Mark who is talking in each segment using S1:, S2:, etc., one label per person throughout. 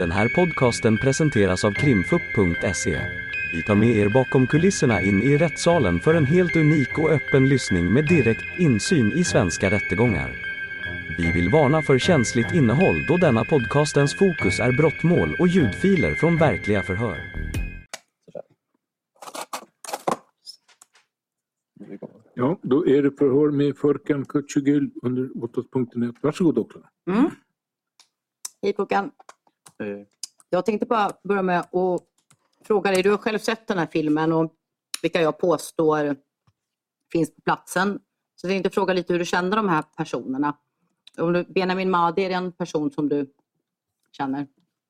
S1: Den här podcasten presenteras av krimfupp.se. Vi tar med er bakom kulisserna in i rättssalen för en helt unik och öppen lyssning med direkt insyn i svenska rättegångar. Vi vill varna för känsligt innehåll då denna podcastens fokus är brottmål och ljudfiler från verkliga förhör.
S2: Ja, då är det förhör med Förkan Küçügül under 8.1. Varsågod åklagare.
S3: Mm. Hej Håkan.
S4: Eh,
S3: Jag tänkte bara börja med att fråga dig, du har själv sett den här filmen och vilka jag påstår finns på platsen. Så jag tänkte fråga lite hur du känner de här personerna. Om du, Benjamin Mahdi, är det en person som du känner?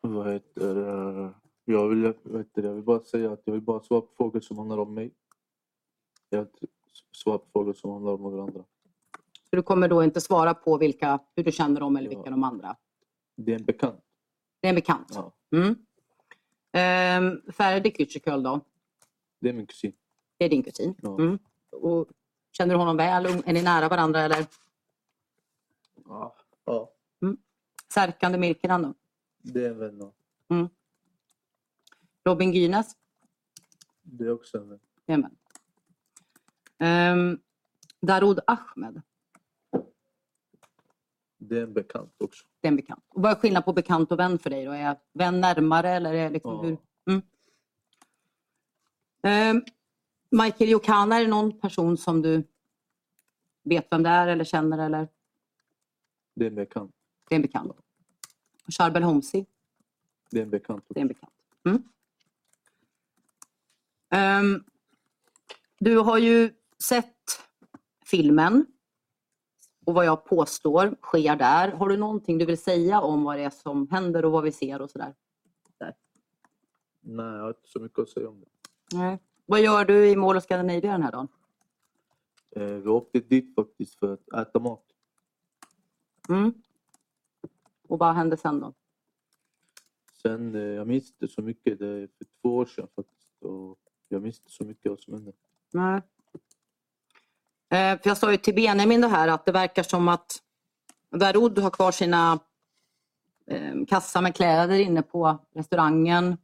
S4: vad heter det? Jag vill, heter det? jag vill bara säga att jag vill bara svara på frågor som handlar om mig. Jag vill inte svara på frågor som handlar om några andra.
S3: Så du kommer då inte svara på vilka, hur du känner dem eller
S4: Ja.
S3: vilka de andra?
S4: Det är en bekant.
S3: Det är en bekant.
S4: Ja,
S3: Mm. Ehm, Ferdi Küçüköl då?
S4: det är min kusin.
S3: Det är din kusin?
S4: Ja.
S3: Mm. Och känner du honom väl? Är ni nära varandra eller?
S4: Ja. ja,
S3: Serkan Demirkiran då?
S4: det är en vän. ja.
S3: Robin Gynes?
S4: Det är också en vän.
S3: Jajamän. Um, Daroud Ahmed?
S4: Det är en bekant också.
S3: Det är en bekant. Och vad är skillnaden på bekant och vän för dig? Då? Är vän närmare eller är liksom
S4: Ja.
S3: hur? Mm. Ehm, Michael Jokana, är det någon person som du vet vem det är eller känner eller?
S4: Det är en bekant.
S3: Det är en bekant. Charbel Homsi?
S4: Det är en bekant.
S3: Det är en bekant. Mm. Ehm, du har ju sett filmen och vad jag påstår sker där. Har du någonting du vill säga om vad det är som händer och vad vi ser och sådär?
S4: Nej, jag har inte så mycket att säga om det.
S3: Nej. Vad gör du i Mall of Scandinavia den här dagen?
S4: Eh, vi åkte dit faktiskt för att äta mat.
S3: Mm. Och vad hände sen då?
S4: Sen, eh, jag minns inte så mycket. Det är för två år sedan faktiskt. Och jag minns inte så mycket vad som hände.
S3: Nej. Eh, för jag sa ju till Benjamin det här att det verkar som att Daroud har kvar sina eh, kassar med kläder inne på restaurangen.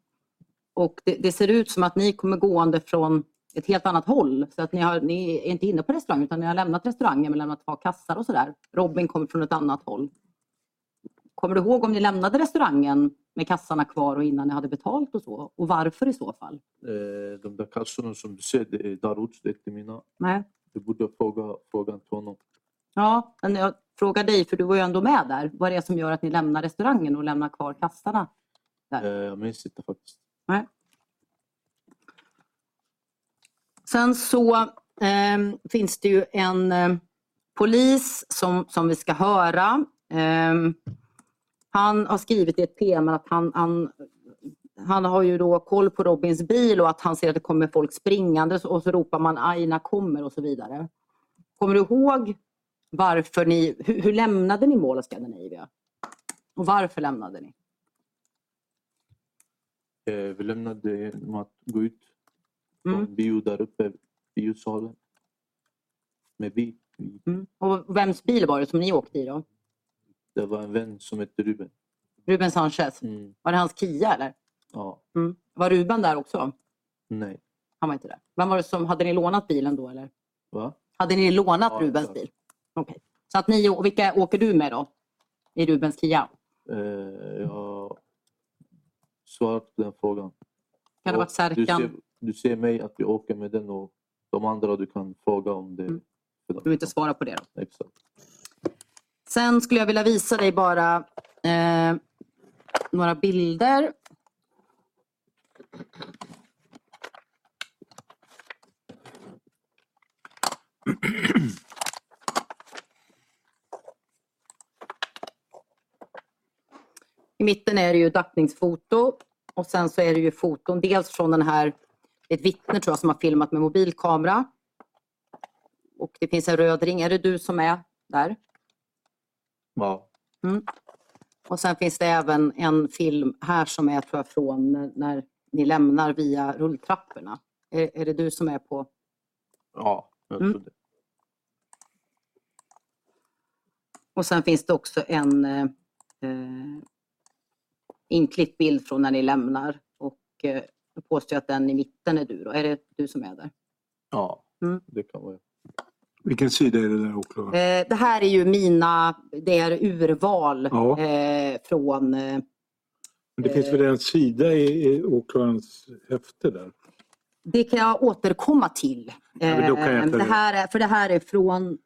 S3: Och det, det ser ut som att ni kommer gående från ett helt annat håll. Så att ni, har, ni är inte inne på restaurangen utan ni har lämnat restaurangen men lämnat kvar kassar och sådär. Robin kommer från ett annat håll. Kommer du ihåg om ni lämnade restaurangen med kassarna kvar och innan ni hade betalt och så? Och varför i så fall?
S4: Eh, de där kassorna som du ser, det är Daruds, det är inte mina.
S3: Nej.
S4: Du borde fråga frågan till honom.
S3: Ja, men jag frågar dig, för du var ju ändå med där. Vad är det som gör att ni lämnar restaurangen och lämnar kvar kassarna?
S4: Eh, jag minns inte faktiskt.
S3: Nej. Sen så ehm, finns det ju en eh, polis som, som vi ska höra. Ehm, han har skrivit i ett PM att han, han, han har ju då koll på Robins bil och att han ser att det kommer folk springande och så ropar man Aina kommer och så vidare. Kommer du ihåg varför ni, hur, hur lämnade ni Mall of Scandinavia? Och varför lämnade ni?
S4: Eh, vi lämnade genom att gå ut från
S3: Mm.
S4: bio där uppe, biosalen. Med bil.
S3: Mm. Och vems bil var det som ni åkte i då?
S4: Det var en vän som hette Ruben.
S3: Ruben Sanchez.
S4: Mm.
S3: Var det hans Kia eller?
S4: Ja,
S3: Mm. Var Ruben där också?
S4: nej.
S3: Han var inte där. Vem var det som, hade ni lånat bilen då eller?
S4: Va?
S3: Hade ni lånat
S4: Ja,
S3: Rubens bil? Okej. Så att ni, och vilka åker du med då? I Rubens Kia?
S4: Eh, jag svarat på den frågan.
S3: Kan det varit Serkan?
S4: Du ser, du ser mig att vi åker med den och de andra du kan fråga om det.
S3: Mm. Du vill inte svara på det då?
S4: Exakt.
S3: Sen skulle jag vilja visa dig bara eh, några bilder. I mitten är det ju dackningsfoto och sen så är det ju foton dels från den här, ett vittne tror jag som har filmat med mobilkamera. Och det finns en röd ring. Är det du som är där?
S4: Ja.
S3: Och sen finns det även en film här som är tror jag, från när, när ni lämnar via rulltrapporna. Är, är det du som är på?
S4: Ja, jag
S3: Mm.
S4: tror det.
S3: Och sen finns det också en eh, eh, inklippt bild från när ni lämnar. Och eh, jag påstår att den i mitten är du. Då. Är det du som är där?
S4: Ja,
S3: Mm.
S4: det kan vara.
S2: Vilken sida är det där åklagaren?
S3: Eh, det här är ju mina, det är urval
S2: Ja.
S3: eh, från eh,
S2: Men det finns väl en sida i, i åklagarens häfte där?
S3: Det kan jag återkomma till.
S2: kan jag
S3: Eh, det här är, för det här är från...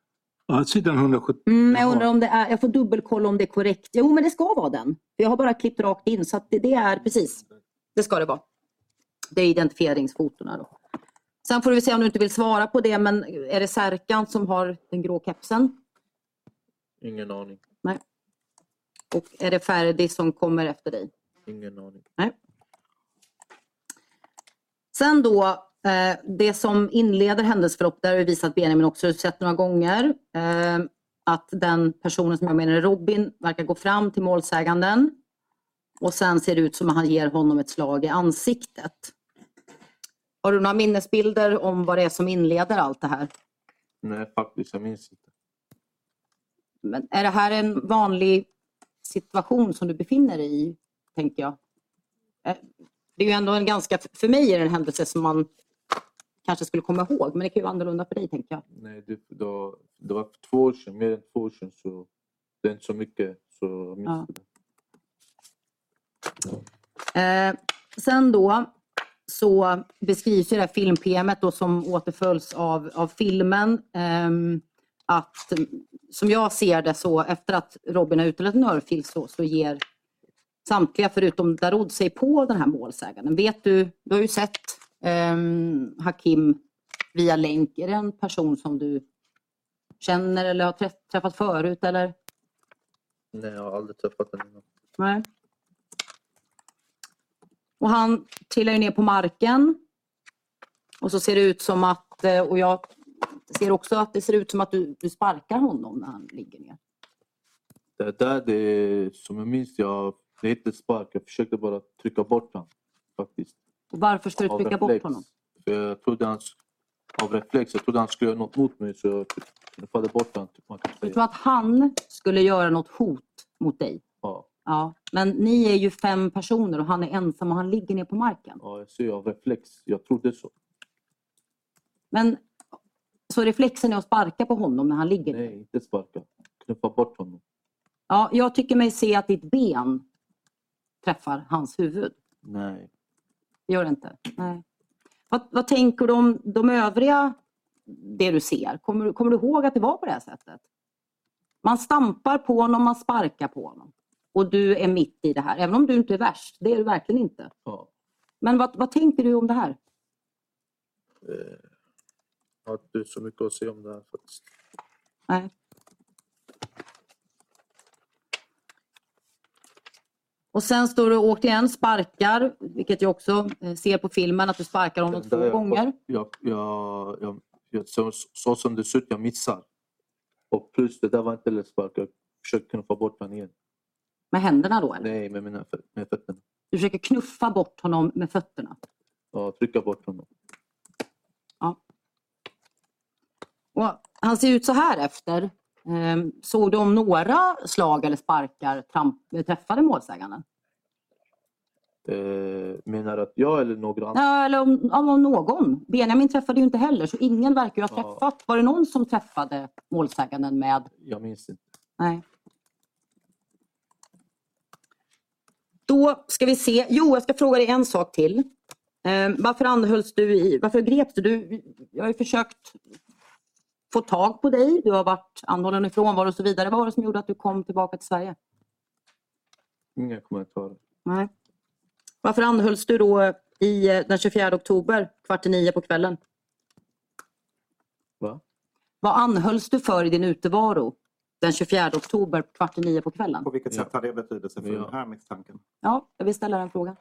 S2: Ja, sidan 170.
S3: Mm, jag undrar om det är... Jag får dubbelkolla om det är korrekt. Jo, men det ska vara den. Jag har bara klippt rakt in så att det, det är precis. Det ska det vara. Det är identifieringsfotona då. Sen får vi se om du inte vill svara på det, men är det Särkan som har den grå kepsen?
S4: Ingen aning.
S3: Och är det Ferdi som kommer efter dig?
S4: Ingen aning.
S3: Sen då, eh, det som inleder händelseförlopp, där har vi visat Benjamin också sett några gånger, eh, att den personen som jag menar är Robin verkar gå fram till målsäganden och sen ser det ut som att han ger honom ett slag i ansiktet. Har du några minnesbilder om vad det är som inleder allt det här?
S4: Nej, faktiskt. Jag minns inte.
S3: Men är det här en vanlig situation som du befinner dig i, tänker jag? Eh, Det är ju ändå en ganska, för mig är det en händelse som man kanske skulle komma ihåg, men det kan ju vara annorlunda för dig, tänker jag.
S4: Nej, det, var, det var för två år sedan, mer än två år sedan. Så det är inte så mycket. Så jag minns
S3: Ja. Eh, sen då så beskrivs ju det här film-PMet då som återföljs av, av filmen. ehm, att som jag ser det så efter att Robin har uttalat en örfil så, så ger samtliga förutom Daroud sig på den här målsäganden. Vet du, du har ju sett ehm, Hakim via länk. Är det en person som du känner eller har träff, träffat förut eller?
S4: Nej, jag har aldrig träffat innan.
S3: Nej. Och han trillar ju ner på marken. Och så ser det ut som att, eh, och jag ser också att det ser ut som att du, du sparkar honom när han ligger ner.
S4: Det där, det, som jag minns, jag, det är inte spark. Jag försökte bara trycka bort honom. Faktiskt.
S3: Och varför ska du trycka bort honom?
S4: För jag trodde han, av reflex, jag trodde han skulle göra något mot mig så jag knuffade bort honom. Typ, man kan
S3: Du tror att han skulle göra något hot mot dig?
S4: Ja,
S3: Ja. Men ni är ju fem personer och han är ensam och han ligger ner på marken.
S4: ja, jag ser av reflex. Jag trodde så.
S3: Men så reflexen är att sparka på honom när han ligger ner?
S4: Nej, inte sparka. Knuffa bort honom.
S3: Ja, jag tycker mig se att ditt ben träffar hans huvud.
S4: Nej.
S3: Det gör det inte? Nej. Vad, vad tänker du om de övriga, det du ser? Kommer, du- kommer du ihåg att det var på det här sättet? Man stampar på honom, man sparkar på honom. Och du är mitt i det här, även om du inte är värst. Det är du verkligen inte.
S4: Ja.
S3: Men vad, vad tänker du om det här?
S4: Eh, Jag har inte så mycket att säga om det här faktiskt.
S3: Nej. Och sen står du och återigen sparkar, vilket jag också eh, ser på filmen, att du sparkar honom
S4: Det
S3: två
S4: jag-
S3: gånger.
S4: Jag, jag, jag, jag, så, så som det ser ut, jag missar. Och plus, det där var inte lätt spark. Jag försökte knuffa bort honom igen.
S3: Med händerna då eller?
S4: Nej, med mina med fötterna.
S3: Du försöker knuffa bort honom med fötterna.
S4: Ja, trycka bort honom.
S3: Och han ser ut så här efter. Ehm, Såg du om några slag eller sparkar tramp, träffade målsäganden?
S4: Eh, menar att jag eller några andra?
S3: Ja, eller om, om någon. Benjamin träffade ju inte heller, så ingen verkar ha
S4: Ja.
S3: träffat. Var det någon som träffade målsäganden med...
S4: Jag minns inte.
S3: Nej. Då ska vi se. Jo, jag ska fråga dig en sak till. Ehm, varför anhölls du? I, varför greps du? du? Jag har ju försökt få tag på dig. Du har varit anhållen i frånvaro och så vidare. Vad var det som gjorde att du kom tillbaka till Sverige?
S4: Inga kommentarer.
S3: Nej. Varför anhölls du då i, eh, den 24 oktober kvart i nio på kvällen?
S4: Va?
S3: Vad anhölls du för i din utevaro den 24 oktober kvart i nio på kvällen?
S5: På vilket
S4: Ja.
S5: sätt har det betydelse för
S4: Ja.
S5: den här misstanken?
S3: Ja, jag vill ställa den frågan.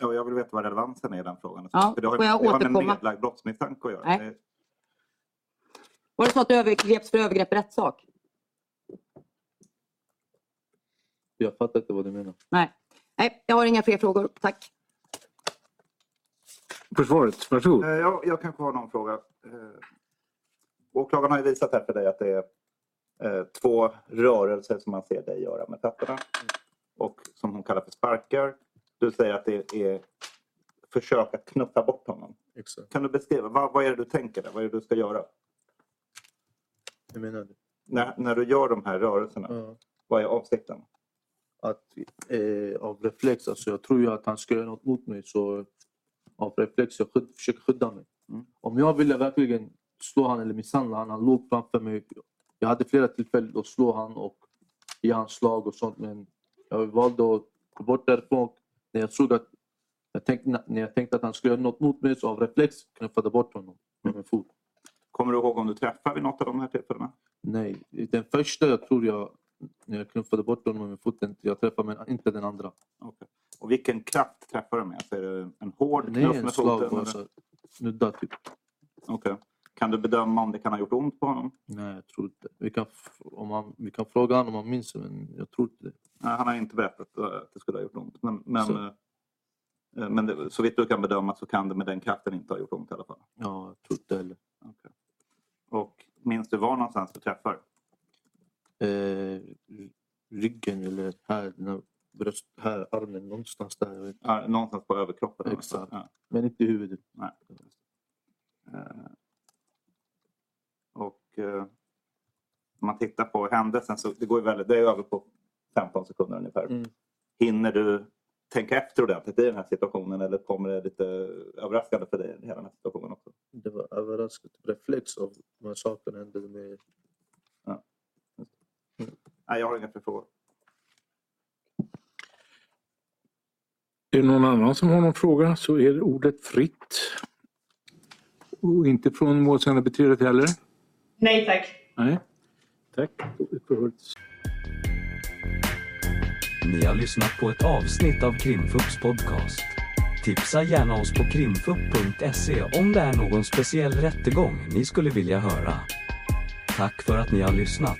S5: Ja, jag vill veta vad relevansen är i den frågan.
S3: Ja,
S5: för det har,
S3: får jag
S5: det har med en
S3: återkomma?
S5: nedlagd brottsmisstanke att göra.
S3: Nej. Var det så att du övergreps för övergrepp i rättssak?
S4: Jag fattar inte vad du menar.
S3: Nej. Nej, jag har inga fler frågor. Tack.
S2: Försvaret, varsågod.
S5: Eh, Jag, jag kanske har någon fråga. Eh, Åklagaren har ju visat här för dig att det är eh, två rörelser som man ser dig göra med fötterna. Och som som hon kallar för sparkar. Du säger att det är försök att knuffa bort honom.
S4: Exakt.
S5: Kan du beskriva, vad, vad är det du tänker där? Vad är det du ska göra?
S4: Jag menar det.
S5: När, när du gör de här rörelserna,
S4: Ja.
S5: vad är avsikten?
S4: Att eh, av reflex, alltså jag tror ju att han ska göra något mot mig så av reflex jag skydd, försöker skydda mig.
S5: Mm.
S4: Om jag ville verkligen slå han eller misshandla han, han låg framför mig. Jag hade flera tillfällen att slå han och ge han slag och sånt men jag valde att gå bort därifrån. När jag såg att jag tänkte, när jag tänkte att han skulle göra något mot mig så av reflex knuffade jag bort honom med min fot.
S5: Kommer du ihåg om du träffar vid något av de här tillfällena?
S4: Nej, den första jag tror jag när jag knuffade bort honom med foten, jag träffade men inte den andra.
S5: Okej. Och vilken kraft träffar du med? Alltså är det en hård
S4: Nej,
S5: knuff
S4: en
S5: med
S4: slag
S5: foten?
S4: bara
S5: eller?
S4: så nudda typ.
S5: Okej. Kan du bedöma om det kan ha gjort ont på honom?
S4: Nej, jag tror inte. Vi kan, om man, vi kan fråga honom om han minns men jag tror inte det.
S5: Nej, han har inte berättat eh, att det skulle ha gjort ont. Men, men,
S4: Så.
S5: eh, men det, så vitt du kan bedöma så kan det med den kraften inte ha gjort ont i alla fall.
S4: Ja, jag tror inte heller.
S5: Okej. Och minns du var någonstans du träffar?
S4: Eh, ryggen eller här, bröst, här, armen, någonstans där.
S5: Ja, någonstans på överkroppen?
S4: Exakt.
S5: Ja.
S4: Men inte i huvudet.
S5: Nej. Eh, Och eh, om man tittar på händelsen så det går ju väldigt, det är över på 15 sekunder ungefär.
S4: Mm.
S5: Hinner du tänka efter ordentligt i den här situationen eller kommer det lite överraskande för dig hela den här situationen också?
S4: Det var överraskande. Reflex av här sakerna hände med
S5: Nej, jag har inga fler frågor.
S2: Är det någon annan som har någon fråga så är ordet fritt. Och inte från målsägandebiträdet heller?
S6: Nej tack.
S2: Nej. Tack.
S1: Ni har lyssnat på ett avsnitt av Krimfupps podcast. Tipsa gärna oss på krimfupp.se om det är någon speciell rättegång ni skulle vilja höra. Tack för att ni har lyssnat.